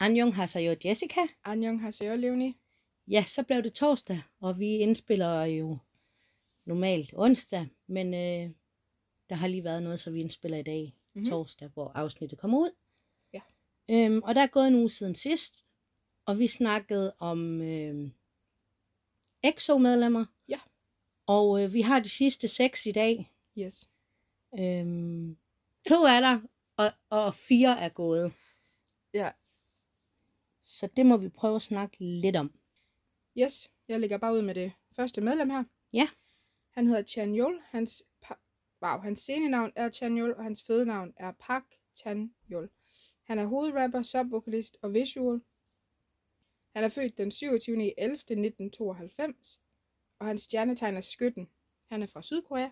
Anjong Hasayo Jessica. Anjong Haseo Leonie. Ja, så blev det torsdag, og vi indspiller jo normalt onsdag, men øh, der har lige været noget, så vi indspiller i dag, Mhm. mm-hmm. torsdag, hvor afsnittet kommer ud. Ja. Øhm, og der er gået en uge siden sidst, og vi snakkede om øh, EXO-medlemmer. Ja. Og øh, vi har de sidste seks i dag. Yes. Øhm, to er der, og, og fire er gået. Så det må vi prøve at snakke lidt om. Yes. Jeg lægger bare ud med det første medlem her. Ja. Han hedder Chan Yol. Hans, wow, hans scenenavn er Chan Yol, og hans fødenavn er Park Chan Yol. Han er hovedrapper, subvokalist og visual. Han er født den 27. 11. 1992, og hans stjernetegn er skytten. Han er fra Sydkorea.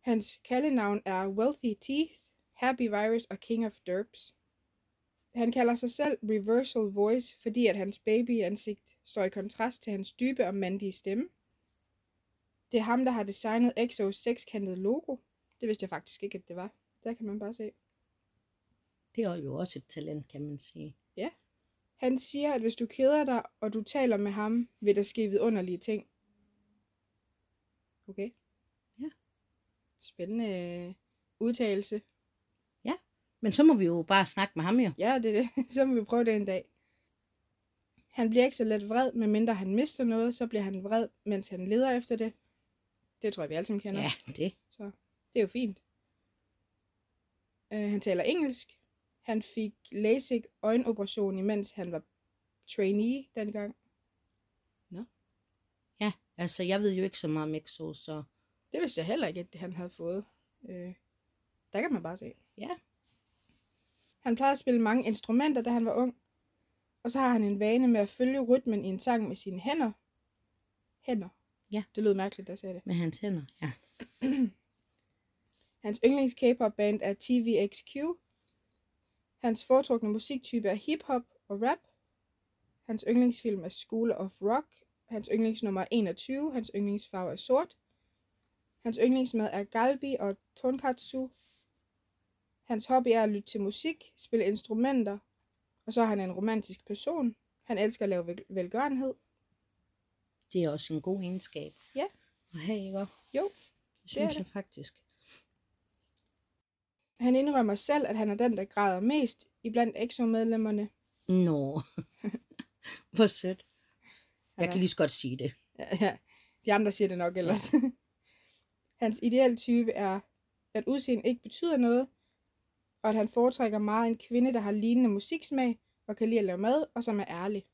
Hans kaldenavn er Wealthy Teeth, Happy Virus og King of Derps. Han kalder sig selv Reversal Voice, fordi at hans babyansigt står i kontrast til hans dybe og mandige stemme. Det er ham, der har designet EXO's sekskantede logo. Det vidste jeg faktisk ikke, at det var. Der kan man bare se. Det er jo også et talent, kan man sige. Han siger, at hvis du keder dig, og du taler med ham, vil der ske vidunderlige ting. Okay. Ja. Spændende øh, udtalelse. Men så må vi jo bare snakke med ham jo. Ja, det er det. Så må vi prøve det en dag. Han bliver ikke så let vred, medmindre han mister noget, så bliver han vred, mens han leder efter det. Det tror jeg, vi alle sammen kender. Ja, det. Så det er jo fint. Uh, han taler engelsk. Han fik LASIK øjenoperation, imens han var trainee dengang. Ja, altså jeg ved jo ikke så meget om EXO, så Det vidste jeg heller ikke, at han havde fået. Uh, der kan man bare se. ja. Han plejede at spille mange instrumenter, da han var ung. Og så har han en vane med at følge rytmen i en sang med sine hænder. Hænder. Ja. Det lød mærkeligt, da jeg sagde det. Med hans hænder, ja. Hans yndlings K-pop band er TVXQ. Hans foretrukne musiktype er hip-hop og rap. Hans yndlingsfilm er School of Rock. Hans yndlingsnummer er 21. Hans yndlingsfarve er sort. Hans yndlingsmad er galbi og tonkatsu. Hans hobby er at lytte til musik, spille instrumenter, og så er han en romantisk person. Han elsker at lave vel- velgørenhed. Det er også en god egenskab. Ja. Og have, ikke? Jo, Det synes det. jeg faktisk. Han indrømmer selv, at han er den, der græder mest iblandt EXO-medlemmerne. Nå. Hvor sødt. Jeg kan lige så godt sige det. Ja, ja. De andre siger det nok ellers. Hans ideelle type er, at udseende ikke betyder noget, og at han foretrækker meget en kvinde, der har lignende musiksmag, og kan lide at lave mad, og som er ærlig.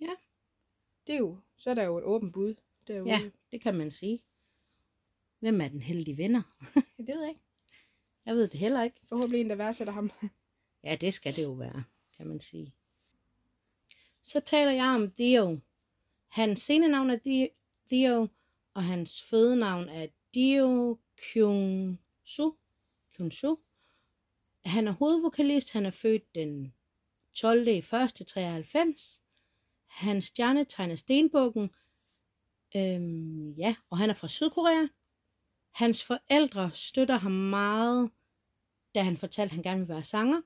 Ja. Det er jo, så er der jo et åbent bud derude. Ja, det kan man sige. Hvem er den heldige vinder? Det ved jeg ikke. Jeg ved det heller ikke. Forhåbentlig en, der værdsætter ham. Ja, det skal det jo være, kan man sige. Så taler jeg om Dio. Hans scenenavn er Di- Dio, og hans fødenavn er Dio Kyung-su. Kyung-su. Han er hovedvokalist. Han er født den 12. i 1. 93. Hans stjernetegn er Stenbukken. Øhm, ja, og han er fra Sydkorea. Hans forældre støtter ham meget, da han fortalte, at han gerne ville være sanger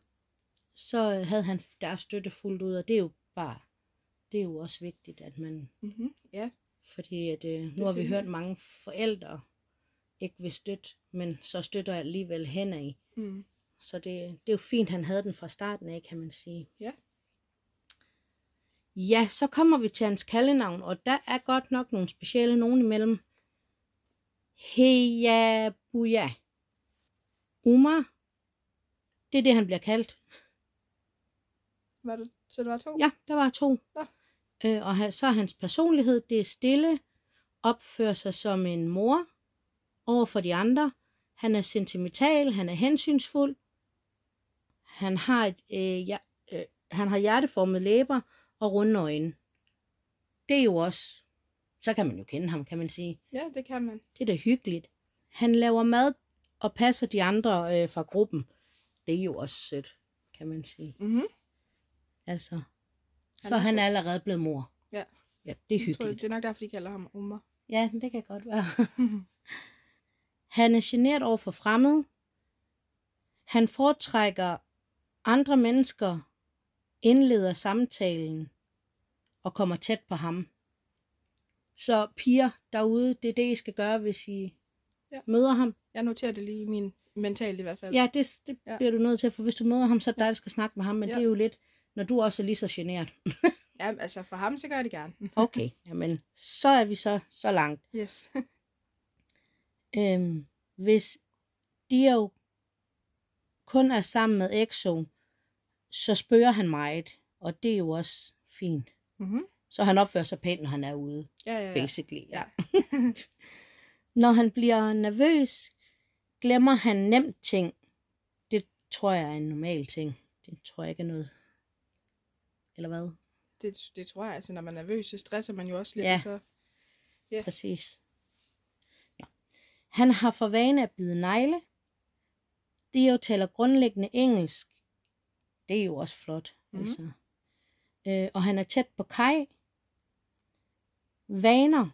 så havde han deres støtte fuldt ud, og det er jo bare, det er jo også vigtigt, at man, Mm-hmm. Ja, fordi at, øh, nu har vi hørt jeg. mange forældre ikke vil støtte, men så støtter alligevel hen af. mm. Så det, det er jo fint, han havde den fra starten af, kan man sige. Ja. Ja, så kommer vi til hans kaldenavn, og der er godt nok nogle specielle nogen imellem. Heyabuya. Umar. Det er det, han bliver kaldt. Var det, så det var to? Ja, der var to. Nå. Øh, og så er hans personlighed, det er stille, opfører sig som en mor over for de andre. Han er sentimental, han er hensynsfuld. Han har, et, øh, ja, øh, han har hjerteformede læber og runde øjne. Det er jo også, så kan man jo kende ham, kan man sige. Ja, det kan man. Det er da hyggeligt. Han laver mad og passer de andre øh, fra gruppen. Det er jo også sødt, kan man sige. Mm-hmm. Altså, Han så er er han sød. allerede blevet mor. Ja. Ja, det er Jeg tror, hyggeligt. det er nok derfor, de kalder ham Umar. Ja, det kan godt være. han er generet over for fremmede. Han foretrækker andre mennesker indleder samtalen og kommer tæt på ham. Så piger derude, det er det, I skal gøre, hvis I Ja. møder ham. Jeg noterer det lige i min mentalt i hvert fald. Ja, det, det Ja. bliver du nødt til, for hvis du møder ham, så er det dig, der skal snakke med ham, men Ja. det er jo lidt, når du også er lige så generet. ja altså for ham, så gør jeg det gerne. Okay, jamen, så er vi så, så langt. Yes. Øhm, hvis Dio kun er sammen med Exo, så spørger han meget, og det er jo også fint. mm-hmm. Så han opfører sig pænt, når han er ude, Ja, ja, ja. basically. Ja. når han bliver nervøs, glemmer han nemt ting. Det tror jeg er en normal ting. Det tror jeg ikke er noget. Eller hvad? Det, det tror jeg, altså når man er nervøs, så stresser man jo også lidt, Ja. så... Ja. Præcis. Ja. Han har for vane at bide negle. Dio taler grundlæggende engelsk. Det er jo også flot. Mm. Altså. Øh, og han er tæt på Kai. Vaner.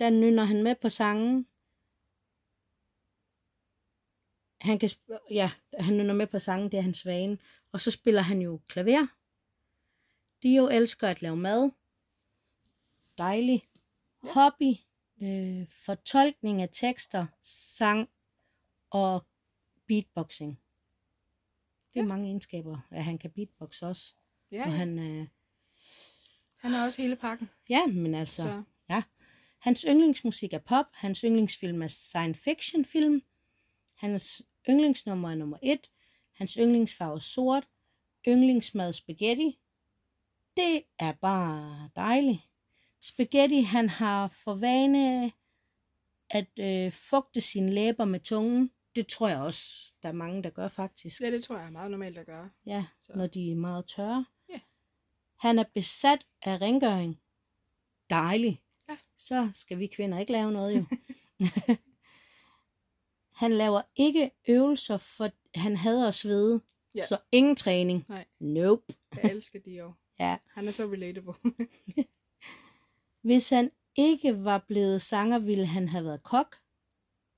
Der nynner han med på sangen. Han kan, ja, han nynner med på sangen, det er hans vane. Og så spiller han jo klaver. Dio elsker at lave mad. Dejlig. Hobby. Øh, fortolkning af tekster, sang og beatboxing. Det er Ja. mange egenskaber, at han kan beatbox også. Ja, Og han, øh, han har også hele pakken. ja, men altså, Så ja. Hans yndlingsmusik er pop, hans yndlingsfilm er science fiction film, hans yndlingsnummer er nummer et, hans yndlingsfarve er sort, yndlingsmad spaghetti. Det er bare dejligt. Spaghetti, han har for vane at øh, fugte sine læber med tungen. Det tror jeg også, der er mange, der gør faktisk. ja, det tror jeg er meget normalt at gøre. Ja, Så. når de er meget tørre. Ja. Han er besat af rengøring. Dejligt. Ja. Så skal vi kvinder ikke lave noget jo. han laver ikke øvelser, for han hader at svede. Ja. Så ingen træning. Nej. Nope. Jeg elsker de jo. Ja. Han er så relatable. Hvis han ikke var blevet sanger, ville han have været kok.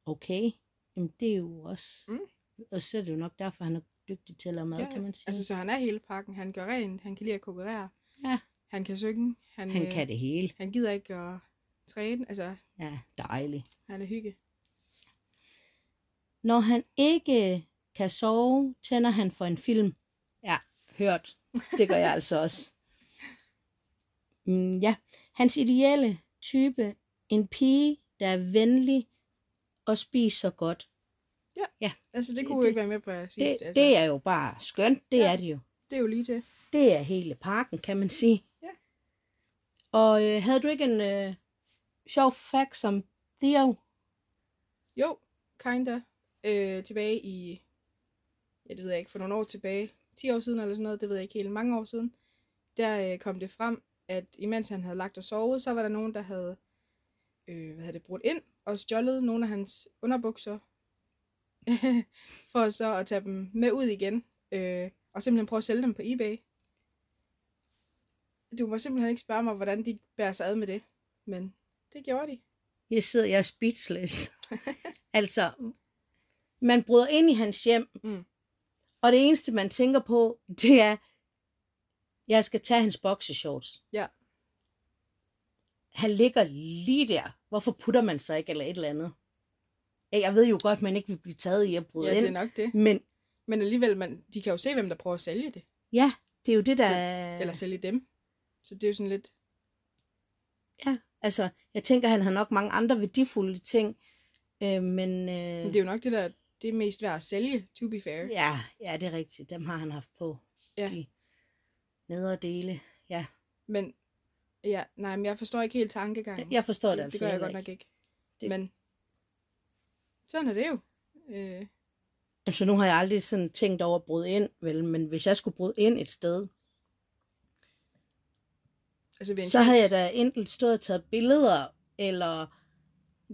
Okay. Jamen, det er jo også... Mm. Og så er det jo nok derfor, han er dygtig til at lave mad, Ja, kan man sige. altså, så han er hele pakken. Han gør rent, han kan lide at konkurrere. Ja. Han kan synge. Han, han øh, kan det hele. Han gider ikke at træne. Altså, Ja, dejligt. han er hygge. Når han ikke kan sove, tænder han for en film. Ja, hørt. Det gør jeg altså også. Mm, ja, hans ideelle type. En pige, der er venlig og spiser godt. Altså, det Det- kunne jo det- ikke være med på at sige. Det, altså, det er jo bare skønt. Det Ja. er det jo. det er jo lige til. Det er hele parken, kan man sige. Ja. Og øh, havde du ikke en øh, sjov fact som Theo? Jo, kinda. Øh, tilbage i, ja det ved jeg ikke, for nogle år tilbage, 10 år siden eller sådan noget, det ved jeg ikke helt, mange år siden, der øh, kom det frem, at imens han havde lagt og sovet, så var der nogen, der havde, øh, hvad havde det, brudt ind og stjålet nogle af hans underbukser, for så at tage dem med ud igen, øh, og simpelthen prøve at sælge dem på eBay. Du må simpelthen ikke spørge mig, hvordan de bærer sig ad med det, men det gjorde de. Jeg sidder, jeg er speechless. altså, man bryder ind i hans hjem, Mm. og det eneste, man tænker på, det er, jeg skal tage hans boxershorts. Ja. Han ligger lige der. Hvorfor putter man så ikke eller et eller andet? Ja, Jeg ved jo godt, at man ikke vil blive taget i at bryde Ja, ind. det er nok det. Men Men alligevel, man, de kan jo se, hvem der prøver at sælge det. ja, det er jo det, der... Så- Eller sælge dem. Så det er jo sådan lidt... Ja, altså, jeg tænker, han har nok mange andre værdifulde ting. Øh, men øh, Men det er jo nok det, der det er mest værd at sælge, to be fair. ja, ja, det er rigtigt. Dem har han haft på. Ja. De nedre dele. Ja, Men ja, nej, men jeg forstår ikke helt tankegangen. jeg forstår det, det, altså det gør jeg godt nok ikke. Det- Men sådan er det jo. Øh, Altså, nu har jeg aldrig sådan tænkt over at bryde ind, vel, men hvis jeg skulle bryde ind et sted, altså ved en så havde jeg da enten stået og taget billeder, eller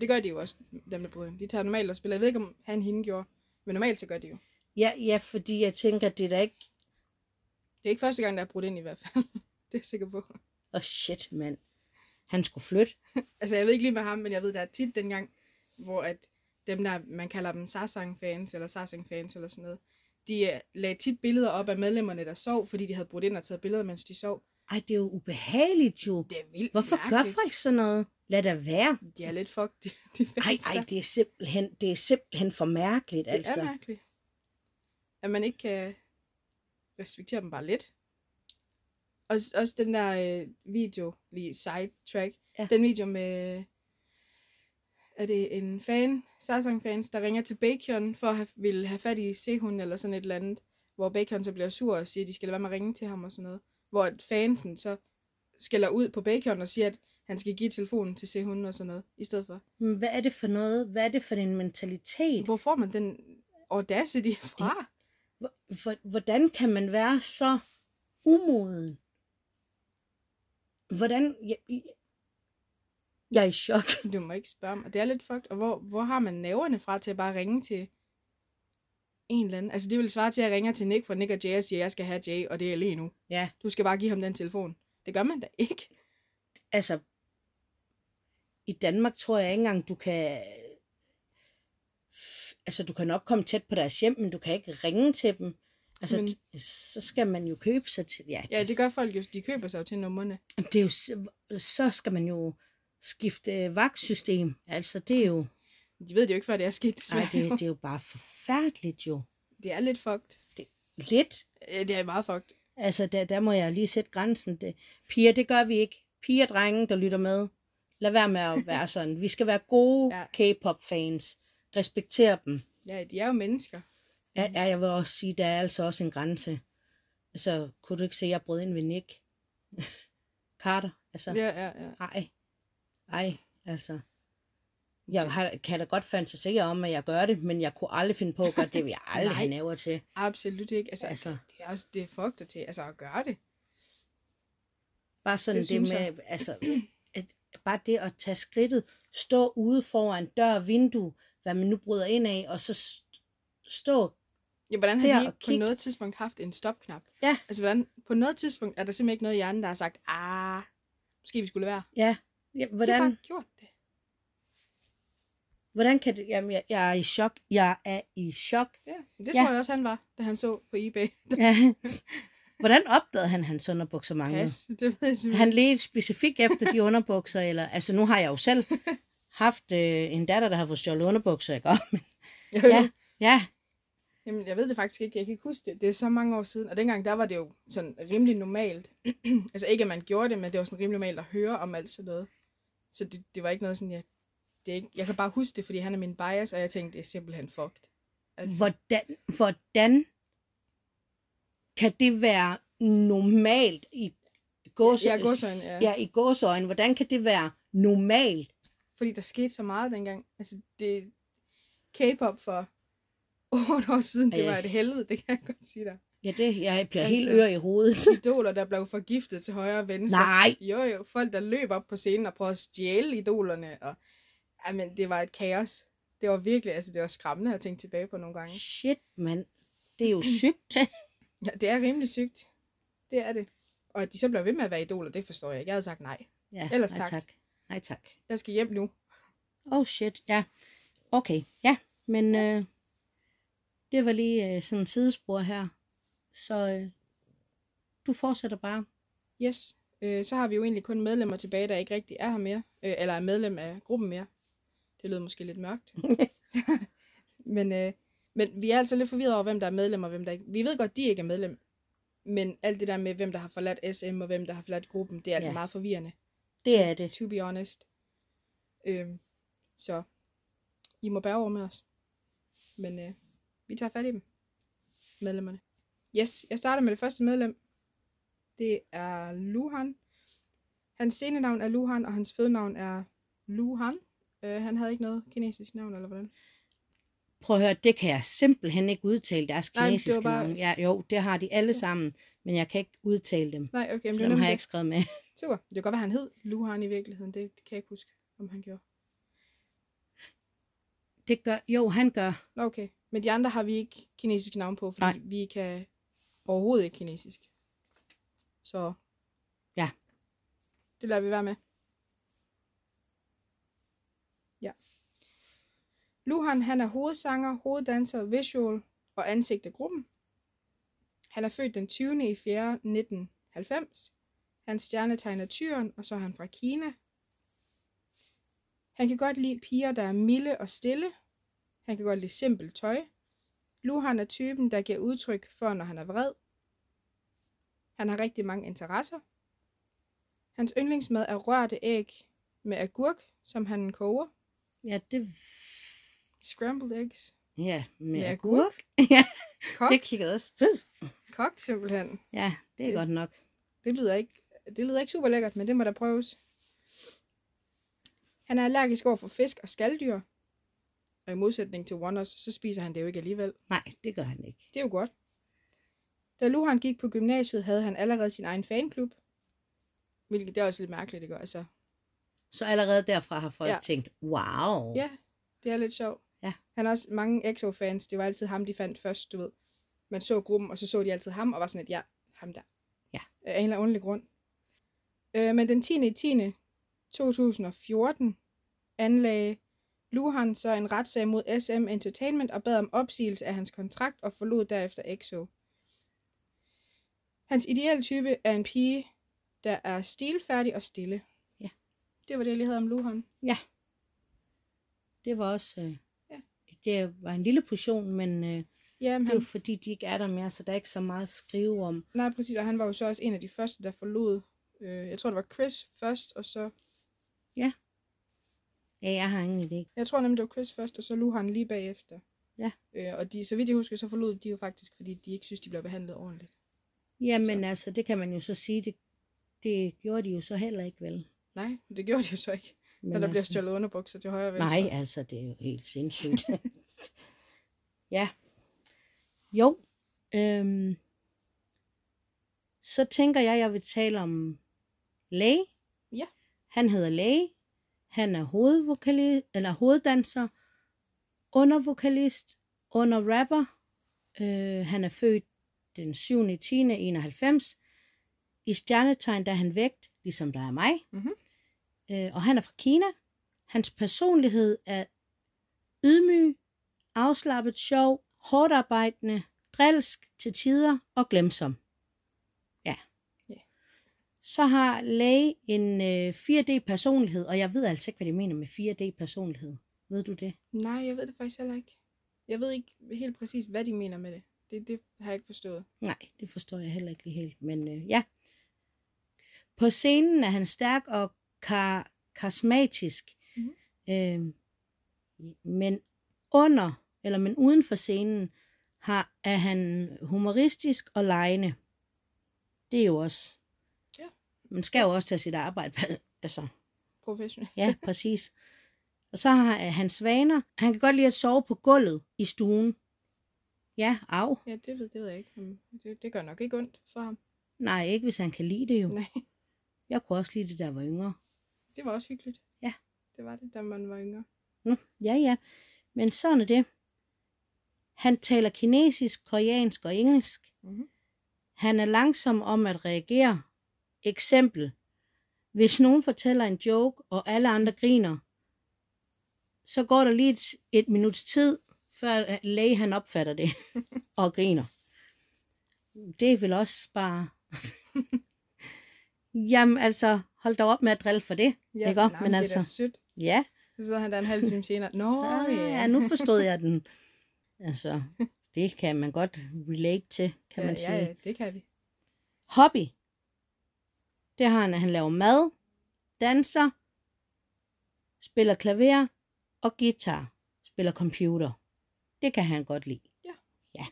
Det gør de jo også, dem der bryder ind. De tager normalt og spiller. Jeg ved ikke, om han hende gjorde. Men normalt så gør de jo. ja, ja fordi jeg tænker, det er da ikke, Det er ikke første gang, der er brudt ind i hvert fald. det er jeg sikker på. Åh oh shit, mand, han skulle flytte. Altså, jeg ved ikke lige med ham, men jeg ved, der er tit dengang, hvor at dem der, man kalder dem Sarsang-fans, eller Sarsang-fans, eller sådan noget, de øh, lagde tit billeder op af medlemmerne, der sov, fordi de havde brudt ind og taget billeder, mens de sov. Ej, det er jo ubehageligt jo. Det er vildt Hvorfor gør mærkeligt. folk sådan noget? Lad det være. De er lidt fucked, de, de Ej, ej, det er simpelthen, det er simpelthen for mærkeligt, Det altså. er mærkeligt. At man ikke kan respektere dem bare lidt. Også, også den der øh, video, lige sidetrack, Ja. den video med, er det en fan, Sarsang-fans, der ringer til Bacon for at have, ville have fat i Sehun eller sådan et eller andet, hvor Bacon så bliver sur og siger, at de skal lade være med at ringe til ham og sådan noget. Hvor fansen så skælder ud på Bacon og siger, at han skal give telefonen til Sehun og sådan noget, i stedet for. Men hvad er det for noget? Hvad er det for en mentalitet? Hvor får man den audacity fra? Hvor- hvor- Hvordan kan man være så umoden? Hvordan... Jeg, jeg- er i chok. Du må ikke spørge mig. Det er lidt fucked. Og hvor, hvor har man næverne fra til at bare ringe til en eller anden? Altså det vil svare til, at jeg ringer til Nick fra Nick og Jay og siger, at jeg skal have Jay, og det er lige nu. Ja, Du skal bare give ham den telefon. Det gør man da ikke. altså... I Danmark tror jeg ikke engang, du kan... Altså, du kan nok komme tæt på deres hjem, men du kan ikke ringe til dem. Altså, Men- så skal man jo købe sig til... Ja, Ja, det gør folk jo. De køber sig jo til numrene. Det er jo, så skal man jo skifte vagtsystem. Altså, det er jo... De ved det jo ikke, før det er sket. Nej, det, det er jo bare forfærdeligt jo. det er lidt fucked. Lidt. Ja, Det er meget fucked. Altså, der, der må jeg lige sætte grænsen. Det, piger, det gør vi ikke. Piger og drenge, der lytter med. Lad være med at være sådan. Vi skal være gode Ja. K-pop-fans. Respektere dem. Ja, de er jo mennesker. Ja, ja, jeg vil også sige, der er altså også en grænse. Altså, kunne du ikke se, at jeg brød ind ved Nick? Carter? Altså, Ja, ja, ja. ej. Ej, altså. Jeg har, kan da godt fantasere om, at jeg gør det, men jeg kunne aldrig finde på at gøre det. Det vil jeg aldrig have næver til. Absolut ikke. Altså, Altså. det er også det er fucked til altså, at gøre det. Bare sådan det, Det med, altså, at, bare det at tage skridtet, stå ude foran dør vindue, hvad man nu bryder ind af, og så st- stå, Ja, hvordan har de ikke på noget tidspunkt haft en stopknap? Ja. Altså, hvordan, på noget tidspunkt er der simpelthen ikke noget i hjernen, der har sagt, ah, måske vi skulle være. ja, ja De har hvordan, bare gjort det. hvordan kan det, jamen, jeg, jeg er i chok, jeg er i chok. Ja, det Ja. tror jeg også, han var, da han så på eBay. Ja. Hvordan opdagede han, hans underbukser manglede? Pas, det ved jeg simpelthen. Han ledte specifikt efter de underbukser, eller, altså nu har jeg jo selv haft øh, en datter, der har fået stjålet underbukser, ikke? Men, ja, ja, Jamen, jeg ved det faktisk ikke. Jeg kan ikke huske det. Det er så mange år siden. Og dengang, der var det jo sådan rimelig normalt. altså ikke, at man gjorde det, men det var sådan rimelig normalt at høre om alt sådan noget. Så det, det var ikke noget sådan, jeg, det er ikke, jeg kan bare huske det, fordi han er min bias, og jeg tænkte, det er simpelthen fucked. Altså, hvordan, hvordan kan det være normalt i gås, Ja, gåseøjne, ja. ja, i gåseøjne? Hvordan kan det være normalt? fordi der skete så meget dengang. Altså, det K-pop for otte år siden, det var et helvede, det kan jeg godt sige dig. Ja, det, jeg bliver Altså- helt ør i hovedet. Idoler, der blev forgiftet til højre og venstre. Nej. Jo, jo. Folk, der løb op på scenen og prøvede at stjæle idolerne. Og, jamen, det var et kaos. Det var virkelig, altså det var skræmmende at tænke tilbage på nogle gange. Shit, mand. Det er jo sygt. Ja, det er rimelig sygt. Det er det. Og at de så bliver ved med at være idoler, det forstår jeg ikke. Jeg havde sagt nej. Ja, Ellers nej, tak. tak. Nej tak. Jeg skal hjem nu. Oh shit, ja. Okay, ja. Men øh, det var lige øh, sådan en sidespor her. Så øh, du fortsætter bare. Yes. Øh, så har vi jo egentlig kun medlemmer tilbage, der ikke rigtig er her mere. Øh, eller er medlem af gruppen mere. Det lød måske lidt mørkt. men, øh, men vi er altså lidt forvirret over, hvem der er medlem og hvem der ikke... Vi ved godt, de ikke er medlem. Men alt det der med, hvem der har forladt SM og hvem der har forladt gruppen, det er altså Ja. meget forvirrende. Det er det. To be honest. Øhm, så I må bære over med os. Men øh, vi tager fat i dem. Medlemmerne. Yes, jeg starter med det første medlem. Det er Luhan. Hans scenenavn er Luhan, og hans fødenavn er Luhan. Øh, han havde ikke noget kinesisk navn, eller hvordan? Prøv at høre, det kan jeg simpelthen ikke udtale deres Nej, kinesiske bare- navne. Ja, jo, det har de alle sammen, men jeg kan ikke udtale dem. Nej, okay, men Så det dem har jeg ikke skrevet med. Super. Det kan godt være, han hed Luhan i virkeligheden. Det, det kan jeg ikke huske, om han gjorde. Det gør, jo, han gør. Okay, men de andre har vi ikke kinesisk navn på, fordi Nej. vi kan overhovedet ikke kinesisk. Så Ja. det lader vi være med. Ja. Luhan, han er hovedsanger, hoveddanser, visual og ansigt af gruppen. Han er født den 20. i 4. 1990. Hans stjernetegn er tyren, og så er han fra Kina. Han kan godt lide piger, der er milde og stille. Han kan godt lide simpelt tøj. Luhan er typen, der giver udtryk for, når han er vred. Han har rigtig mange interesser. Hans yndlingsmad er rørte æg med agurk, som han koger. Ja, det... Scrambled eggs. Ja, med, Med agurk. agurk? ja, Kogt. det kiggede også. Kogt simpelthen. Ja, det er Det- godt nok. Det lyder ikke, det lyder ikke super lækkert, men det må der prøves. Han er allergisk over for fisk og skalddyr. Og i modsætning til Wonders, så spiser han det jo ikke alligevel. Nej, det gør han ikke. Det er jo godt. Da Luhan gik på gymnasiet, havde han allerede sin egen fanklub. Hvilket det er også lidt mærkeligt, ikke? Altså, Så allerede derfra har folk Ja. tænkt, wow. ja, det er lidt sjovt. Ja. Han har også mange EXO-fans. Det var altid ham, de fandt først, du ved. Man så gruppen, og så så de altid ham, og var sådan et, ja, ham der. Ja. Af en eller anden grund. Øh, men den 10. i 10. 2014 anlagde Luhan så en retssag mod SM Entertainment og bad om opsigelse af hans kontrakt og forlod derefter EXO. Hans ideelle type er en pige, der er stilfærdig og stille. Ja. Det var det, jeg lige havde om Luhan. Det var også... Øh, Ja. Det var en lille portion, men øh, Ja, men det er jo han, fordi, de ikke er der mere, så der er ikke så meget at skrive om. nej, præcis, og han var jo så også en af de første, der forlod. Øh, jeg tror, det var Chris først, og så... Ja, jeg har ingen idé. Jeg tror nemlig, det var Chris først, og så Luhan lige bagefter. Ja. Øh, og de, så vidt jeg husker, så forlod de jo faktisk, fordi de ikke synes, de blev behandlet ordentligt. Jamen så. altså, det kan man jo så sige, det, det gjorde de jo så heller ikke vel. Nej, det gjorde de jo så ikke, Men når der bliver altså, stjålet underbukser til højre og venstre. Nej, altså, det er jo helt sindssygt. ja. Jo. Øhm, så tænker jeg, jeg vil tale om Læge. Ja. Han hedder Læge. Han er hovedvokalist, eller hoveddanser, undervokalist, underrapper. Øh, han er født den 7. 10. 91. I stjernetegn der er han vægt, ligesom der er mig. Mhm. Øh, og han er fra Kina. Hans personlighed er ydmyg, afslappet, sjov, hårdt arbejdende, drilsk til tider og glemsom. Så har Lay en øh, 4D-personlighed, og jeg ved altså ikke, hvad de mener med 4D-personlighed. Ved du det? Nej, jeg ved det faktisk heller ikke. Jeg ved ikke helt præcis, hvad de mener med det. Det, det har jeg ikke forstået. Nej, det forstår jeg heller ikke lige helt, men øh, ja. På scenen er han stærk og kar- karismatisk, Mhm. øh, men under, eller men uden for scenen, har, er han humoristisk og lejende. Det er jo også. Man skal jo også tage sit arbejde. altså, Professionelt. ja, præcis. Og så har han hans vaner. Han kan godt lide at sove på gulvet i stuen. Ja, af. Ja, det ved, det ved jeg ikke. Det, det gør nok ikke ondt for ham. Nej, ikke hvis han kan lide det jo. Nej, Jeg kunne også lide det, der var yngre. det var også hyggeligt. Ja. Det var det, da man var yngre. Nå, ja, ja. Men sådan er det. Han taler kinesisk, koreansk og engelsk. Mhm. Han er langsom om at reagere. Eksempel. Hvis nogen fortæller en joke, og alle andre griner, så går der lige et, et minuts tid, før læge han opfatter det og griner. Det er vel også bare... Jamen altså, hold da op med at drille for det. Ja, Ikke op? nej, Men men det er altså- sødt. Ja, Så sidder han der en halv time senere. Nå, Ah, ja. ja, nu forstod jeg den. Altså, det kan man godt relate til, kan ja, man sige. ja, ja, det kan vi. Hobby. Det har han, at han laver mad, danser, spiller klaver og guitar, spiller computer. Det kan han godt lide. Ja. Ja.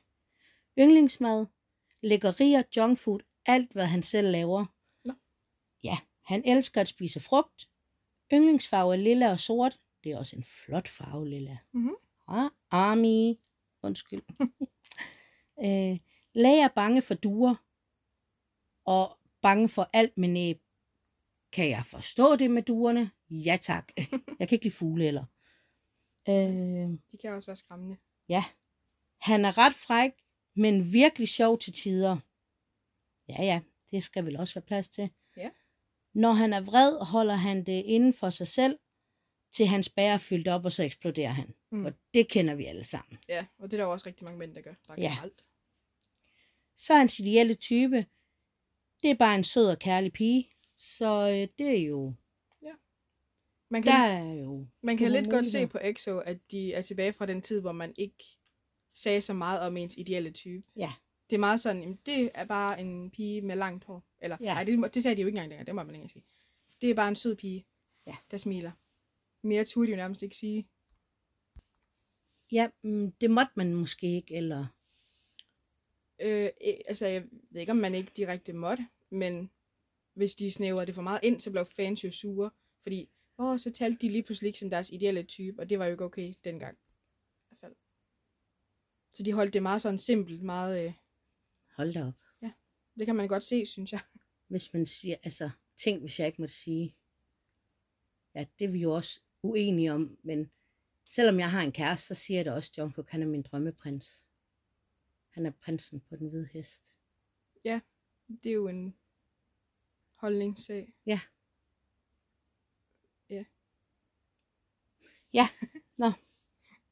Yndlingsmad, lækkerier, junkfood, alt hvad han selv laver. Nå. Ja, han elsker at spise frugt. Yndlingsfarve er lilla og sort. Det er også en flot farve, lilla. Mhm. Ah, Army. Undskyld. øh, Lag er bange for duer. Og bange for alt med næb. Kan jeg forstå det med duerne? Ja tak. jeg kan ikke lide fugle heller. Øh, De kan også være skræmmende. ja. Han er ret fræk, men virkelig sjov til tider. Ja, ja, det skal vel også være plads til. Ja. Når han er vred, holder han det inden for sig selv, til hans bærer er fyldt op, og så eksploderer han. Mm. Og det kender vi alle sammen. Ja, og det er der også rigtig mange mænd, der gør. Bare Ja. generelt. Så er hans ideelle type, det er bare en sød og kærlig pige. Så øh, det er jo, Man kan, der er jo man kan lidt godt se på EXO, at de er tilbage fra den tid, hvor man ikke sagde så meget om ens ideelle type. Ja. Det er meget sådan, jamen, det er bare en pige med langt hår. Eller, Ja. ja. nej, det, det sagde de jo ikke engang længere, det må man ikke sige. Det er bare en sød pige, Ja. der smiler. Mere turde de jo nærmest ikke sige. Ja, mm, det måtte man måske ikke, eller... Øh, altså, jeg ved ikke, om man ikke direkte måtte, men hvis de snæver det for meget ind, så blev fans jo sure, fordi, åh, så talte de lige pludselig ikke som deres ideelle type, og det var jo ikke okay dengang. I hvert fald. Så de holdt det meget sådan simpelt, meget, øh, Hold da op. det kan man godt se, synes jeg. Hvis man siger, altså, tænk, hvis jeg ikke måtte sige, ja, det er vi jo også uenige om, men selvom jeg har en kæreste, så siger jeg da også, at Jungkook, han er min drømmeprins. Han er prinsen på den hvide hest. Det er jo en holdningssag.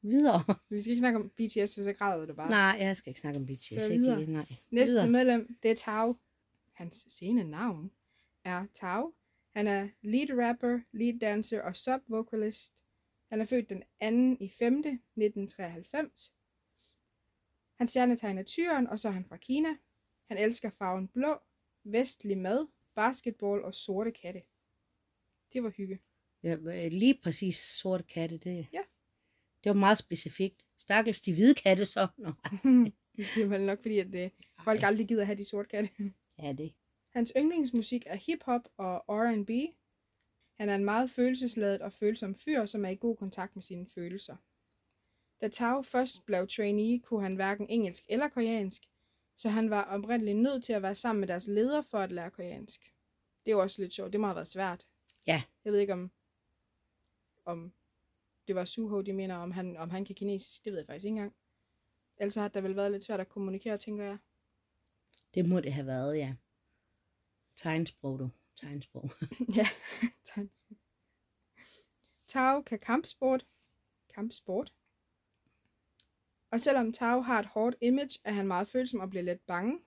Videre. Vi skal ikke snakke om BTS, for så græder du bare. Nej, jeg skal ikke snakke om BTS. Så Ikke, videre. nej. Næste Videre. medlem, det er Tao. Hans scene navn er Tao. Han er lead rapper, lead dancer og sub-vocalist. Han er født den 2. i 5. 1993. Hans stjernetegn er tyren, og så er han fra Kina. Han elsker farven blå, vestlig mad, basketball og sorte katte. Det var hygge. Ja, øh, lige præcis sorte katte, det, Ja. det var meget specifikt. Stakkels de hvide katte så. Nå, det er vel nok fordi, at det, folk aldrig gider have de sorte katte. ja, det. Hans yndlingsmusik er hip-hop og R&B. Han er en meget følelsesladet og følsom fyr, som er i god kontakt med sine følelser. Da Tao først blev trainee, kunne han hverken engelsk eller koreansk, så han var oprindeligt nødt til at være sammen med deres leder for at lære koreansk. Det er jo også lidt sjovt. Det må have været svært. Ja. Jeg ved ikke, om, om det var Suho, de mener, om han, om han kan kinesisk. Det ved jeg faktisk ikke engang. Ellers har det vel været lidt svært at kommunikere, tænker jeg. Det må det have været, ja. Tegnsprog, du. Tegnsprog. Ja, tegnsprog. Tao kan kampsport. Kampsport. Og selvom Tao har et hårdt image, er han meget følsom og bliver let bange.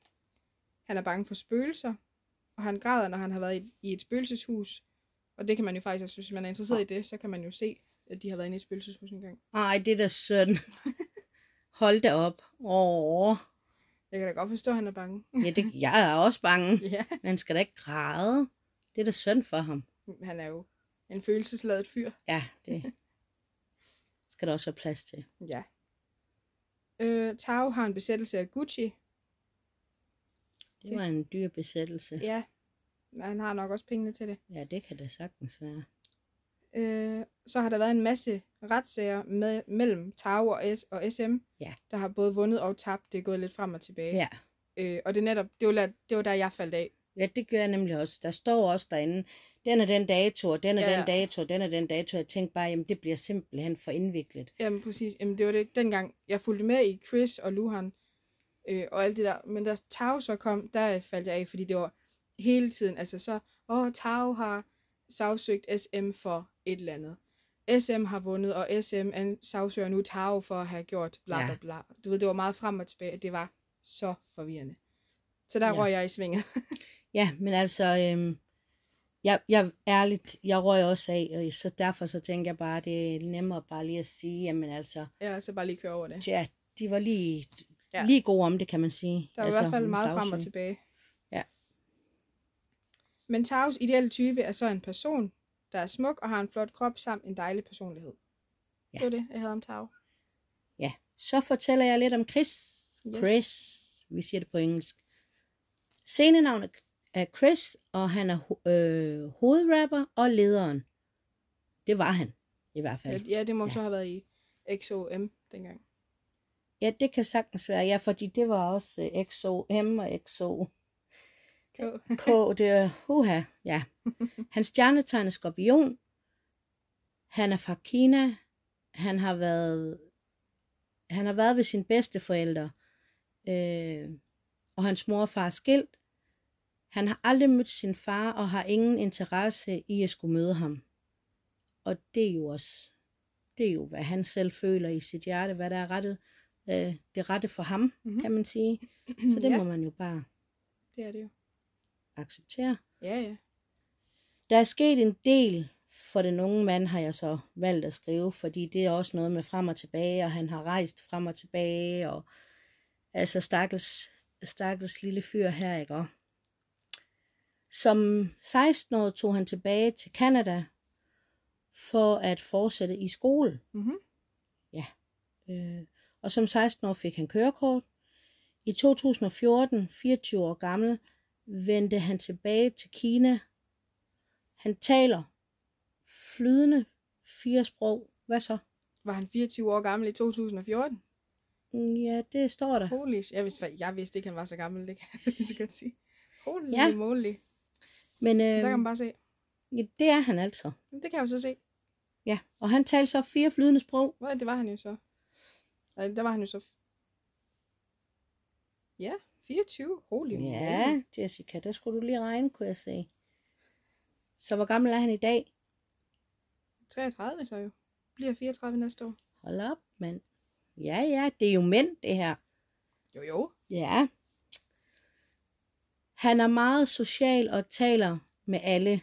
Han er bange for spøgelser, og han græder, når han har været i, et spøgelseshus. Og det kan man jo faktisk også, hvis man er interesseret i det, så kan man jo se, at de har været inde i et spøgelseshus engang. Ej, det er da synd. Hold da op. Åh. Jeg kan da godt forstå, at han er bange. Ja, det, jeg er også bange. ja, Man skal da ikke græde. Det er da synd for ham. han er jo en følelsesladet fyr. Ja, det skal der også være plads til. Ja. Øh, Tao har en besættelse af Gucci, Det var en dyr besættelse. Ja, men han har nok også pengene til det. Ja, det kan det sagtens være. Øh, så har der været en masse retssager med, mellem Tau og, S og SM, Ja. der har både vundet og tabt. Det er gået lidt frem og tilbage. Ja. Øh, og det er netop, det var, det var der, jeg faldt af. Ja, det gør jeg nemlig også. Der står også derinde, den er den dato, og den er Ja, ja, ja. den dato, og den er den dato. Jeg tænkte bare, jamen det bliver simpelthen for indviklet. Jamen præcis, Jamen, det var det dengang, jeg fulgte med i Chris og Luhan, øh, og alt det der. Men da Tau så kom, der faldt jeg af, fordi det var hele tiden, altså så, åh, Tau har sagsøgt SM for et eller andet. SM har vundet, og SM sagsøger nu Tau for at have gjort bla Ja. bla bla. Du ved, det var meget frem og tilbage. Det var så forvirrende. Så der Ja. ja. røg jeg i svinget. Ja, men altså, øhm, jeg, jeg ærligt, jeg røg også af, og så derfor så tænker jeg bare, det er nemmere bare lige at sige, jamen altså, ja, så bare lige køre over det. ja, de var lige, Ja. lige gode om det, kan man sige. Der var altså, i hvert fald om meget frem og tilbage. Ja. Men Taus ideelle type er så en person, der er smuk og har en flot krop samt en dejlig personlighed. Ja. Det var det, jeg havde om Tau. Ja, så fortæller jeg lidt om Chris. Yes. Chris, vi siger det på engelsk. Scenenavnet er Chris, og han er ho- øh, hovedrapper og lederen. Det var han, i hvert fald. ja, det må Ja. så have været i XOM dengang. Ja, det kan sagtens være, ja, fordi det var også øh, XOM og XO. K. K, det er uha, ja. Hans stjernetegn er skorpion. Han er fra Kina. Han har været, han har været ved sine bedsteforældre. Øh, og hans mor og far er skilt. Han har aldrig mødt sin far og har ingen interesse i at skulle møde ham. Og det er jo også, det er jo, hvad han selv føler i sit hjerte, hvad der er rettet øh, det rette for ham, Mhm. mm-hmm. kan man sige. Så det ja. må man jo bare det er det jo. acceptere. Ja, ja. Der er sket en del for den unge mand, har jeg så valgt at skrive, fordi det er også noget med frem og tilbage, og han har rejst frem og tilbage, og altså stakkels, stakkels lille fyr her, ikke? Og Som 16 år tog han tilbage til Kanada for at fortsætte i skole. Mm-hmm. Øh, og som 16 år fik han kørekort. I 2014, 24 år gammel, vendte han tilbage til Kina. Han taler flydende fire sprog. Hvad så? Var han 24 år gammel i 2014? Mm, Ja, det står der. Holy jeg vidste, jeg vidste ikke, han var så gammel, det kan jeg så godt sige. Holy Ja. ja. moly. Men Der kan øh, man bare se. ja, det er han altså. Det kan jeg jo så se. Ja, og han talte så fire flydende sprog. Hvor det var han jo så. Nej, der var han jo så... Ja, 24. Holy. Ja, Jessica, der skulle du lige regne, kunne jeg se. Så hvor gammel er han i dag? 33 så jo. Bliver 34 næste år. Hold op, mand. Ja, ja, det er jo mænd, det her. Jo, jo. Ja. Han er meget social og taler med alle.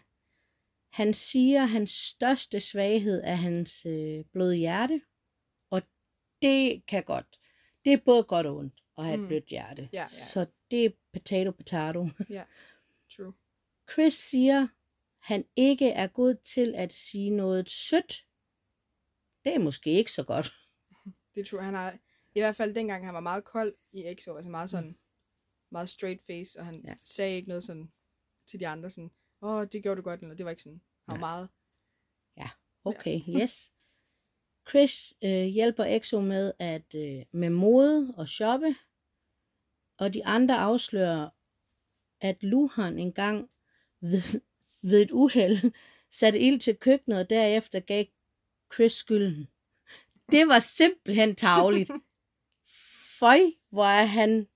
Han siger, at hans største svaghed er hans øh, bløde hjerte. Og det kan godt. Det er både godt og ondt at have mm. Mm. et blødt hjerte. Ja, ja. Så det er potato potato. Ja, true. Chris siger, han ikke er god til at sige noget sødt. Det er måske ikke så godt. Det tror han har... I hvert fald dengang, han var meget kold i EXO. Altså meget sådan... Meget straight face. Og han. Ja. ja. sagde ikke noget sådan til de andre. Sådan, åh, oh, det gjorde du godt. Eller det var ikke sådan. Han var meget... Okay, yes. Chris øh, hjælper Exo med at øh, med mode og shoppe, og de andre afslører, at Luhan engang ved, ved et uheld satte ild til køkkenet, og derefter gav Chris skylden. Det var simpelthen tavligt. Føj, hvor er han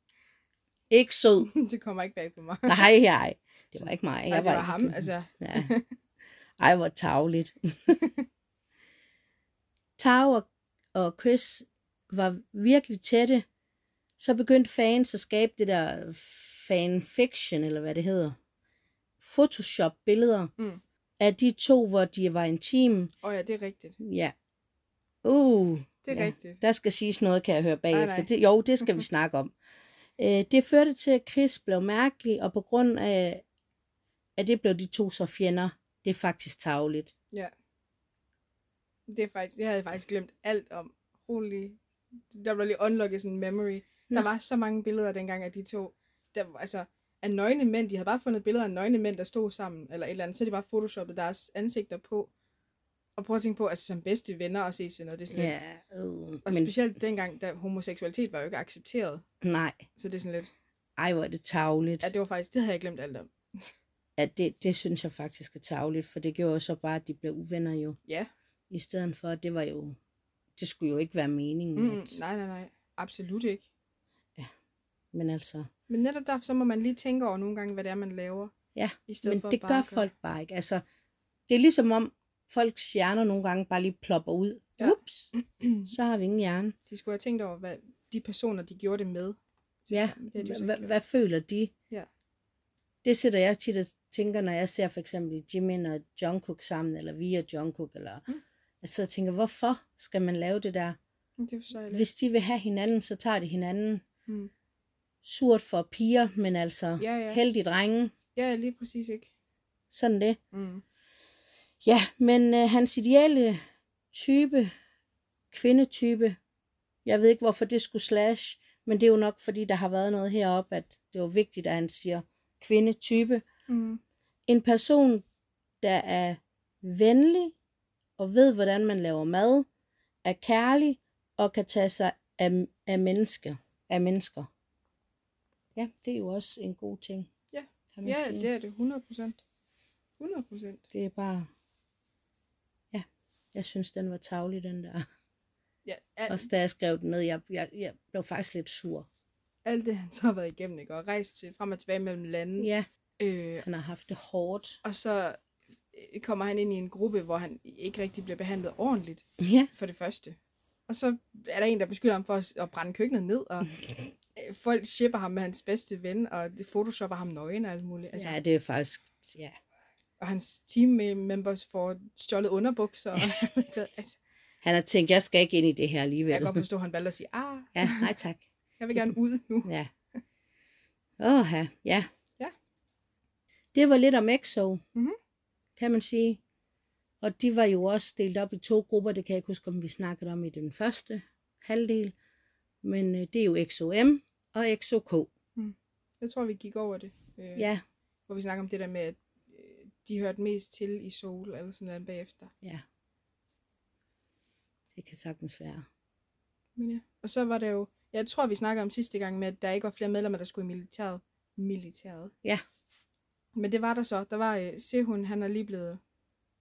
ikke sød. det kommer ikke bag på mig. Nej, nej. Det var ikke mig. Nej, det var ikke- ham. Altså, Ja. Ej, hvor tavligt. Tao og, og Chris var virkelig tætte. Så begyndte fans at skabe det der fanfiction, eller hvad det hedder. Photoshop-billeder Mm. af de to, hvor de var intime. åh oh, ja, det er rigtigt. Ja. Uh, Det er ja. rigtigt. Der skal siges noget, kan jeg høre bagefter. nej. Det, jo, det skal vi snakke om. Øh, det førte til, at Chris blev mærkelig, og på grund af, at det blev de to så fjender. Det er faktisk tavligt. Ja. Det, er faktisk, det havde jeg faktisk glemt alt om. Holy. Der blev lige unlocket sådan en memory. Der var så mange billeder dengang af de to. Der, altså, af nøgne mænd. De havde bare fundet billeder af nøgne mænd, der stod sammen. Eller et eller andet. Så de bare photoshoppet deres ansigter på. Og prøv at tænke på, altså som bedste venner at se sådan noget. Det er sådan lidt, Ja, øh, og men specielt dengang, da homoseksualitet var jo ikke accepteret. nej. Så det er sådan lidt, Ej, hvor er det tavligt. ja, det var faktisk, det havde jeg glemt alt om. Ja, det, det synes jeg faktisk er tavligt, for det gjorde jo så bare, at de blev uvenner jo. Ja, I stedet for, at det var jo... Det skulle jo ikke være meningen. mm, at, nej, nej, nej. Absolut ikke. Men altså... Men netop derfor, så må man lige tænke over nogle gange, hvad det er, man laver. Ja, I stedet men for det bare gør folk bare ikke. Altså, det er ligesom om, folks hjerner nogle gange bare lige plopper ud. Ja. Ups, så har vi ingen hjerne. De skulle have tænkt over, hvad de personer, de gjorde det med. Ja, det de hvad, hvad føler de? Ja. Det sætter jeg tit og tænker, når jeg ser for eksempel Jimin og Jungkook sammen, eller vi og Jungkook, eller... Mm. Jeg sidder og tænker, hvorfor skal man lave det der? Det forstår. Hvis de vil have hinanden, så tager de hinanden. Mm. Surt for piger, men altså Ja, ja. heldige drenge. Ja, lige præcis ikke. Sådan det. Mm. Ja, men øh, hans ideelle type, kvindetype, jeg ved ikke, hvorfor det skulle slash, men det er jo nok, fordi der har været noget heroppe, at det var vigtigt, at han siger kvindetype. Mm. En person, der er venlig og ved, hvordan man laver mad, er kærlig og kan tage sig af, af mennesker. Af mennesker. Ja, det er jo også en god ting. Ja. Ja, sige. det er det. 100 procent. 100 procent. Det er bare... Jeg synes, den var tavlig, den der. Ja, alt, Også da jeg skrev den ned, jeg, jeg, jeg blev faktisk lidt sur. alt det, han så har været igennem, ikke? Og rejst til, frem og tilbage mellem lande. Ja, Øh, han har haft det hårdt. og så øh, kommer han ind i en gruppe, hvor han ikke rigtig bliver behandlet ordentligt, Ja, for det første. Og så er der en, der beskylder ham for at, at brænde køkkenet ned, og øh, folk shipper ham med hans bedste ven, og det photoshopper ham nøgen og alt muligt. Altså, ja, det er faktisk, ja. Og hans team members får stjålet underbukser. Og, altså, Han har tænkt, jeg skal ikke ind i det her alligevel. jeg kan godt forstå, at han valgte at sige, ah, Ja, nej tak. jeg vil gerne ud nu. Ja. Åh, ja. ja. Det var lidt om EXO, Mhm. kan man sige. Og de var jo også delt op i to grupper. Det kan jeg ikke huske, om vi snakkede om i den første halvdel. Men øh, det er jo XOM og XOK. Jeg tror, vi gik over det. Øh, Ja, Hvor vi snakker om det der med, at de hørte mest til i Soul, eller sådan noget bagefter. ja. Det kan sagtens være. Men ja. Og så var der jo, jeg tror, vi snakkede om sidste gang med, at der ikke var flere medlemmer, der skulle i militæret. Militæret. Ja. Men det var der så. Der var øh, Sehun, han er lige blevet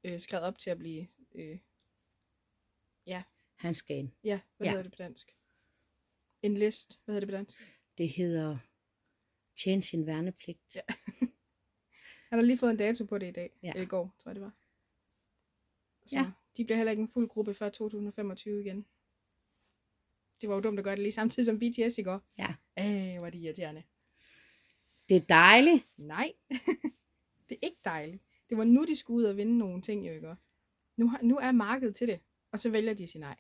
øh, skrevet op til at blive, øh, Han skal ind. ja, hvad Ja. ja. hedder det på dansk? En list, hvad hedder det på dansk? Det hedder tjene sin værnepligt. Ja. Han har lige fået en dato på det i dag. Ja. Ja. I går, tror jeg det var. Så Ja. de bliver heller ikke en fuld gruppe før 2025 igen. Det var jo dumt at gøre det lige samtidig som BTS i går. Ja. Hvor er de irriterende. Det er dejligt. Nej, det er ikke dejligt. Det var nu, de skulle ud og vinde nogle ting, jo ikke? Nu, har, nu er markedet til det, og så vælger de at sige nej.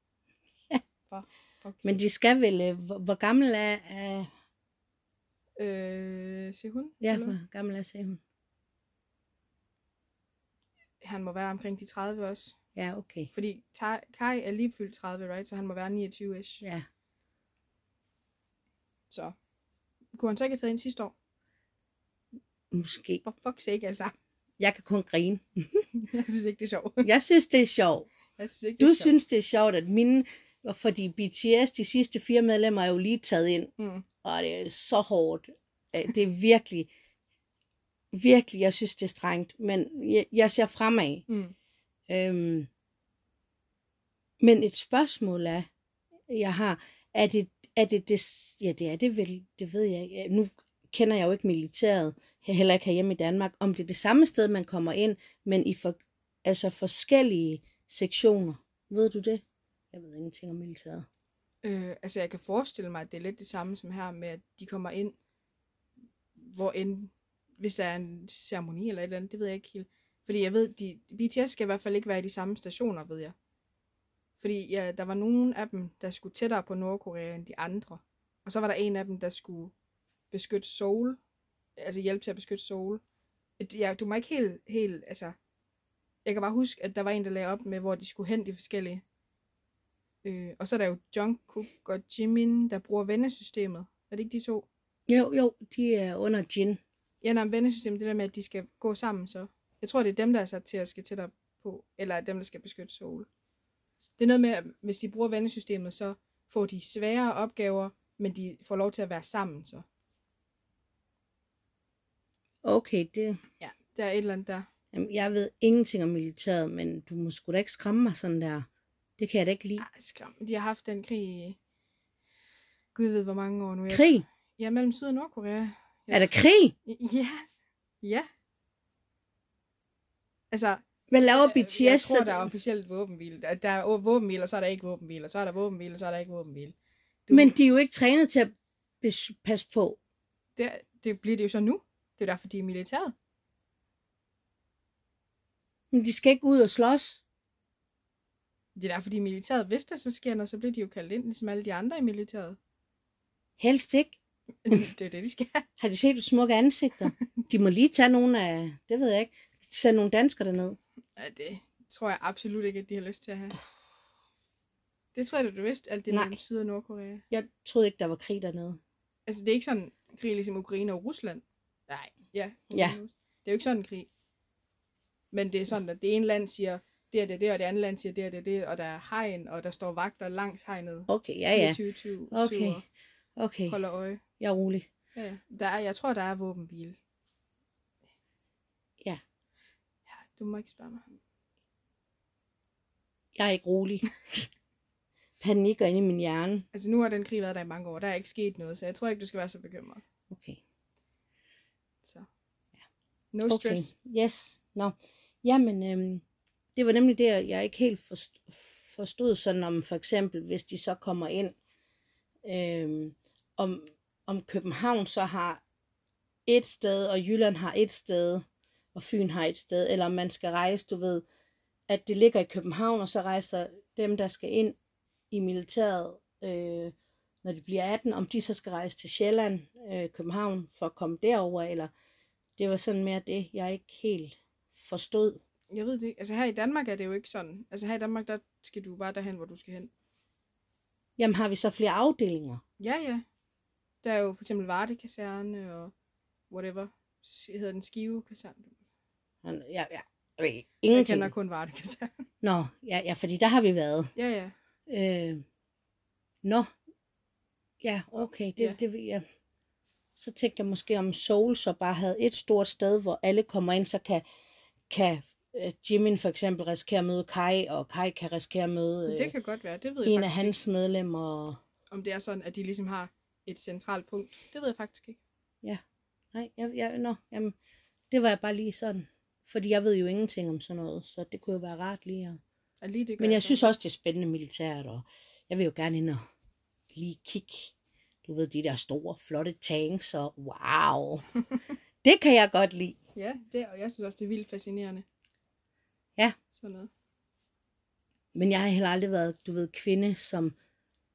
Ja. For, for Men de skal vel... øh, Hvor, hvor gammel er... er Øh, se hun? ja, hvor gammel er, sagde hun. Han må være omkring de 30 også. Ja, okay. Fordi Kai er lige fyldt 30, right? Så han må være 29-ish. Ja. Så kunne han så ikke have taget ind sidste år? Måske. For fuck's sake, altså. Jeg kan kun grine. Jeg synes ikke, det er sjovt. Jeg synes, det er sjovt. Jeg synes ikke, det er Du sjovt. synes, det er sjovt, at mine... Fordi BTS, de sidste fire medlemmer, er jo lige taget ind. Mm. Og det er så hårdt. Øh, Det er virkelig... Virkelig, jeg synes, det er strengt. Men jeg, jeg ser fremad. Mm. Øhm, men et spørgsmål er, jeg har, er det, er det, det, ja det er det vel, det ved jeg ikke. Nu kender jeg jo ikke militæret, heller ikke herhjemme i Danmark, om det er det samme sted, man kommer ind, men i for, altså forskellige sektioner. Ved du det? Jeg ved ingenting om militæret. Øh, altså, jeg kan forestille mig, at det er lidt det samme som her, med at de kommer ind, hvor end, hvis der er en ceremoni eller et eller andet, det ved jeg ikke helt. Fordi jeg ved, de, BTS skal i hvert fald ikke være i de samme stationer, ved jeg. Fordi ja, der var nogen af dem, der skulle tættere på Nordkorea end de andre. Og så var der en af dem, der skulle beskytte Seoul. Altså hjælpe til at beskytte Seoul. Ja, du må ikke helt, helt, altså... Jeg kan bare huske, at der var en, der lagde op med, hvor de skulle hen de forskellige. Øh, og så er der jo Jungkook og Jimin, der bruger vennesystemet. Er det ikke de to? Jo, jo, de er under Jin. Ja, nej, vennesystemet, det der med, at de skal gå sammen så. Jeg tror, det er dem, der er sat til at skal tættere på, eller er dem, der skal beskytte Seoul. Det er noget med, at hvis de bruger vennesystemet, så får de svære opgaver, men de får lov til at være sammen så. Okay, det, Ja, der er et eller andet der. jamen, jeg ved ingenting om militæret, men du må sgu da ikke skræmme mig sådan der. Det kan jeg da ikke lide. Ej, skram. De har haft den krig i... Gud ved, hvor mange år nu. Jeg- Krig? Ja, mellem Syd- og Nordkorea. Jeg Er der krig? Ja. Ja. Altså, Hvad laver BTS? jeg tror, der er officielt våbenhvile. Der, er våbenhvile, og så er der ikke våbenhvile. Og så er der våbenhvile, og så er der ikke våbenhvile. Du, Men de er jo ikke trænet til at passe på. det, det bliver det jo så nu. Det er derfor, de er militæret. Men de skal ikke ud og slås. Det er derfor, de militæret. Hvis der så sker noget, så bliver de jo kaldt ind, ligesom alle de andre i militæret. Helst ikke. det er det, de skal. Har de set smukke ansigter? De må lige tage nogle af, det ved jeg ikke, sende nogle danskere derned. Ja, det tror jeg absolut ikke, at de har lyst til at have. Det tror jeg, at du vidste, alt det Nej. mellem Syd- og Nordkorea. Jeg troede ikke, der var krig dernede. Altså, det er ikke sådan en krig ligesom Ukraine og Rusland. Nej, ja. Ja. Det er jo ikke sådan en krig. Men det er sådan, at det ene land siger, det er det, det, og det andet land siger, det er det, det, og der er hegn, og der står vagter langs hegnet. Okay, ja ja. 24 Okay. Okay, holder øje. jeg er rolig. Ja, ja. Der er, jeg tror, der er våbenhvile. Ja. Ja, du må ikke spørge mig. Jeg er ikke rolig. Panikker inde i min hjerne. Altså, nu har den krig været der i mange år. Der er ikke sket noget, så jeg tror ikke, du skal være så bekymret. Okay. Så. Ja. No Okay, stress. yes. Nå. Jamen, øhm, det var nemlig det, jeg ikke helt forstod sådan om for eksempel, hvis de så kommer ind, øh, om, om København så har et sted, og Jylland har et sted, og Fyn har et sted, eller om man skal rejse, du ved, at det ligger i København, og så rejser dem, der skal ind i militæret, øh, når de bliver 18, om de så skal rejse til Sjælland, øh, København, for at komme derover, eller det var sådan mere det, jeg ikke helt forstod. Jeg ved det ikke. Altså her i Danmark er det jo ikke sådan. Altså her i Danmark, der skal du bare derhen, hvor du skal hen. Jamen har vi så flere afdelinger? Ja, ja. Der er jo for eksempel Varde-kaserne og whatever. S- Hedder den Skive kaserne? Ja, ja, jeg ved ikke. Jeg Ingenting. kender kun Varde-kaserne. Nå, ja, ja, fordi der har vi været. ja, ja. Øh, nå, ja, okay, det, Ja. ja. det, ja. Så tænkte jeg måske, om Soul så bare havde et stort sted, hvor alle kommer ind, så kan, kan øh, Jimin for eksempel risikere at møde Kai, og Kai kan risikere at møde øh, Det kan godt være. Det ved jeg en af hans medlemmer. ikke. Om det er sådan, at de ligesom har et centralt punkt. Det ved jeg faktisk ikke. Nej, jeg, jeg, nå, jamen, det var jeg bare lige sådan. Fordi jeg ved jo ingenting om sådan noget, så det kunne jo være rart lige at... Og lige det Men jeg så. synes også, det er spændende militært, og jeg vil jo gerne ind og lige kigge, du ved, de der store, flotte tanks, og wow, det kan jeg godt lide. Ja, det, og jeg synes også, det er vildt fascinerende. Ja. Sådan noget. Men jeg har heller aldrig været, du ved, kvinde, som,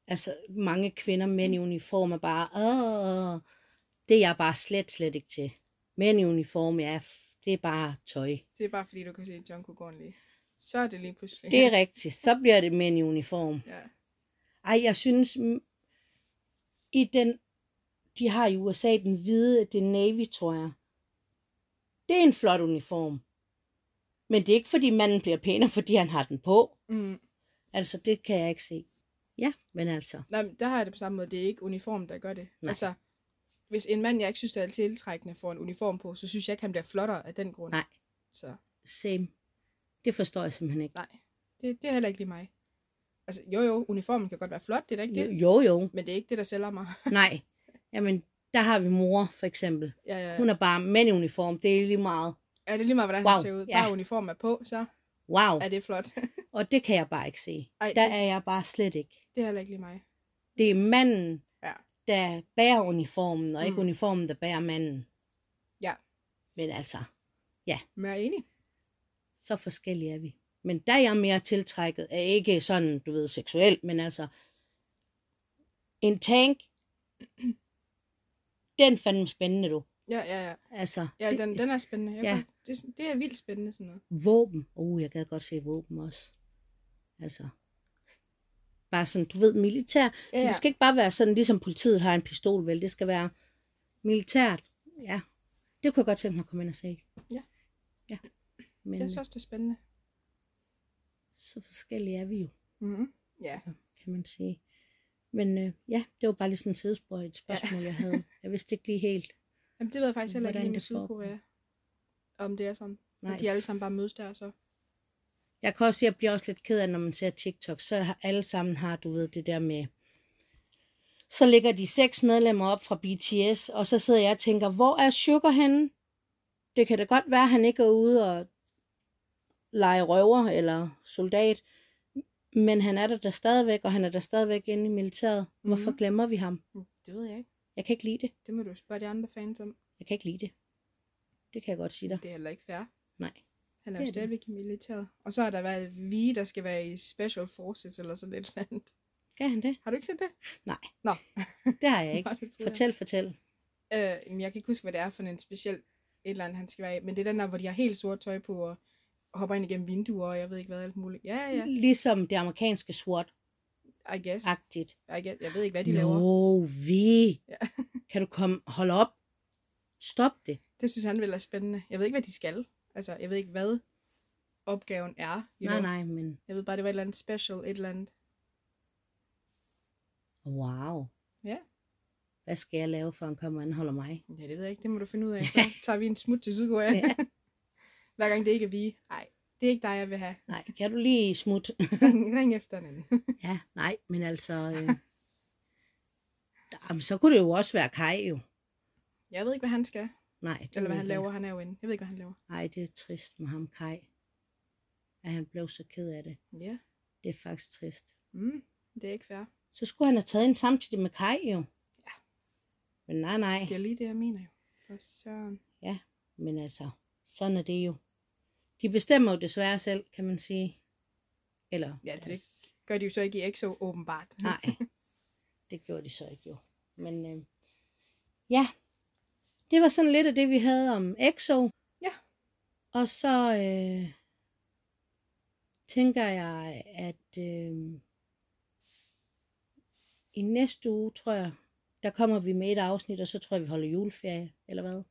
altså mange kvinder, mænd i uniform er bare, åh, det er jeg bare slet, slet ikke til. Mænd i uniform, ja, det er bare tøj. Det er bare fordi, du kan se Jungkook ordentligt. Så er det lige pludselig. Det er rigtigt, så bliver det mænd i uniform. Ja. Ej, jeg synes, i den, de har i USA den hvide, det er Navy, tror jeg. Det er en flot uniform. Men det er ikke, fordi manden bliver pænere, fordi han har den på. Mm. Altså, det kan jeg ikke se. Ja, men altså. Nej, men der har jeg det på samme måde. Det er ikke uniform, der gør det. Nej. Altså, hvis en mand, jeg ikke synes, der er tiltrækkende, får en uniform på, så synes jeg ikke, han bliver flottere af den grund. Nej. Så Same. Det forstår jeg simpelthen ikke. nej, det, det er heller ikke lige mig. Altså, jo jo, uniformen kan godt være flot, det er da ikke det. jo, jo. Men det er ikke det, der sælger mig. Nej. Jamen, der har vi mor, for eksempel. ja, ja. Hun er bare mænd i uniform. Det er lige meget. Er det lige meget, hvordan Wow, han ser ud? ja. Bare uniformen er på, så Wow. er det flot. Og det kan jeg bare ikke se. Ej, Der det, er jeg bare slet ikke. det er heller ikke lige mig. Det er manden, Ja. der bærer uniformen, og ikke Mm. uniformen, der bærer manden. Ja. Men altså, Men jeg er enig. så forskellige er vi. Men der er jeg mere tiltrækket af ikke sådan, du ved, seksuelt, men altså, en tank, den fandme spændende, du. Ja, ja, ja. Altså, Ja, den, den er spændende. Jeg Ja. ja. Det, det er vildt spændende, sådan noget. våben. Uh, jeg gad godt se våben også. Altså, bare sådan, du ved, militær. Ja. Det skal ikke bare være sådan, ligesom politiet har en pistol, vel? Det skal være militært. Ja, det kunne jeg godt tænke mig at komme ind og se. Ja. Ja. Men Jeg synes også, det er spændende. så forskellige er vi jo, Mm-hmm. Ja. kan man sige. Men øh, ja, det var bare lige sådan et sidespor et spørgsmål, ja. jeg havde. Jeg vidste ikke lige helt. Jamen, det ved jeg faktisk heller ikke lige med. Sydkorea. Om det er sådan. Nej. At de alle sammen bare mødes der, så. Jeg kan også sige, at jeg bliver også lidt ked af, når man ser TikTok, så alle sammen har, du ved, det der med, så ligger de seks medlemmer op fra BTS, og så sidder jeg og tænker, hvor er Sugar henne? Det kan da godt være, at han ikke er ude og lege røver eller soldat, men han er der, der stadigvæk, og han er der stadigvæk inde i militæret. Hvorfor Mhm. glemmer vi ham? Mm, Det ved jeg ikke. Jeg kan ikke lide det. Det må du spørge de andre fans om. Jeg kan ikke lide det. Det kan jeg godt sige dig. Det er heller ikke fair. Nej. Han er jo stadigvæk i militæret. Og så har der været vi, der skal være i Special Forces eller sådan et eller andet. Kan han det? Har du ikke set det? Nej. Nå. Det har jeg ikke. Nå, troede jeg. Fortæl, fortæl. Øh, jeg kan ikke huske, hvad det er for en speciel et eller andet, han skal være i. Men det er den der, hvor de har helt sort tøj på og hopper ind igennem vinduer, og jeg ved ikke hvad alt muligt. Ja, ja, Ligesom det amerikanske SWAT-agtigt. I guess. I guess. Jeg ved ikke, hvad de Nå, laver. vi. Ja. kan du komme, hold op. Stop det. Det synes han vil er spændende. Jeg ved ikke, hvad de skal. Altså, jeg ved ikke, hvad opgaven er. You Nej, know? nej, men Jeg ved bare, det var et eller andet special, et eller andet. wow. Ja. Hvad skal jeg lave, for han kommer og anholder mig? Ja, det ved jeg ikke. Det må du finde ud af. Så tager vi en smut til Sydkorea. Ja. Hver gang det ikke er vi. Nej, det er ikke dig, jeg vil have. Nej, kan du lige smut? Ring, ring efter en anden. ja, nej, men altså... Øh, jamen, så kunne det jo også være Kai jo. Jeg ved ikke, hvad han skal. Nej, Eller hvad han laver. Han er jo inde. Jeg ved ikke, hvad han laver. ikke. Ej, det er trist med ham, Kai. At han blev så ked af det. Ja. Det er faktisk trist. Mm, det er ikke fair. Så skulle han have taget en samtidig med Kai jo. Ja. Men nej, nej. Det er lige det, jeg mener jo. For søren. Men altså, sådan er det jo. De bestemmer jo desværre selv, kan man sige. Eller, Ja, det deres- gør de jo så ikke i EXO, åbenbart. Nej, det gjorde de så ikke jo. Men øh, ja, det var sådan lidt af det, vi havde om EXO. Ja. Og så øh, tænker jeg, at øh, i næste uge, tror jeg, der kommer vi med et afsnit, og så tror jeg, vi holder juleferie, eller hvad?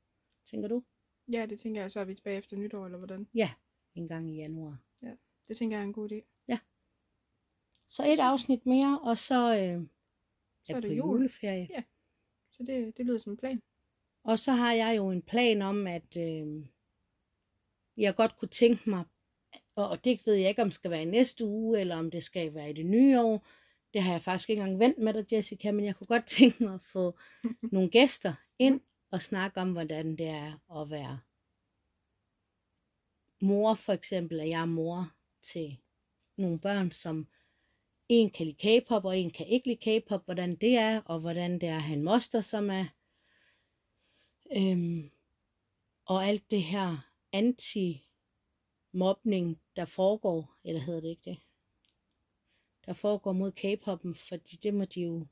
Tænker du? Ja, det tænker jeg, så er vi tilbage efter nytår, eller hvordan? Ja, en gang i januar. Det tænker jeg er en god idé. Så et afsnit mere, og så øh, Så er er det jul. juleferie. Så det, det lyder som en plan. Og så har jeg jo en plan om, at øh, jeg godt kunne tænke mig, og det ved jeg ikke, om det skal være i næste uge, eller om det skal være i det nye år. Det har jeg faktisk ikke engang vendt med dig, Jessica, men jeg kunne godt tænke mig at få nogle gæster ind og snakke om, hvordan det er at være mor, for eksempel, at jeg er mor til nogle børn, som en kan lide K-pop, og en kan ikke lide K-pop, hvordan det er, og hvordan det er at have en moster, som er Øhm, og alt det her anti-mobning, der foregår, eller hedder det ikke det? Der foregår mod K-poppen, fordi det må de jo,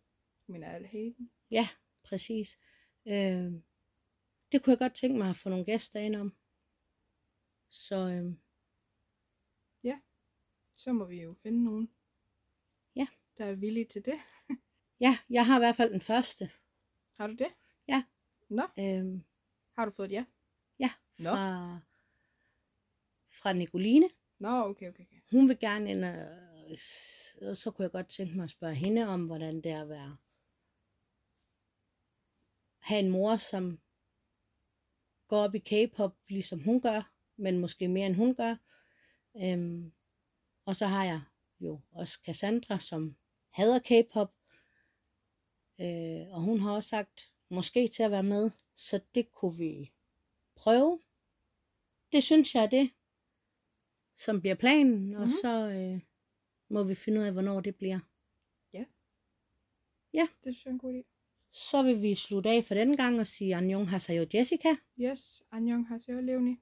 Men alle haten. ja, præcis. Øhm, det kunne jeg godt tænke mig at få nogle gæster ind om. Så øhm, Så må vi jo finde nogen. Ja. Der er villige til det. ja, jeg har i hvert fald den første. Har du det? Nå, Øhm, har du fået et ja? ja, Nå. fra, fra Nicoline. Nå, okay, okay, okay. hun vil gerne ind, og, og så kunne jeg godt tænke mig at spørge hende om, hvordan det er at være have en mor, som går op i K-pop, ligesom hun gør, men måske mere end hun gør. Øhm, og så har jeg jo også Cassandra, som hader K-pop, øh, og hun har også sagt, måske til at være med, så det kunne vi prøve. Det synes jeg er det, som bliver planen, mm-hmm. og Mhm. så øh, må vi finde ud af, hvornår det bliver. Det synes jeg er en god idé. Så vil vi slutte af for denne gang og sige Anjong Hasayo Jessica. Yes, Anjong har så Leonie.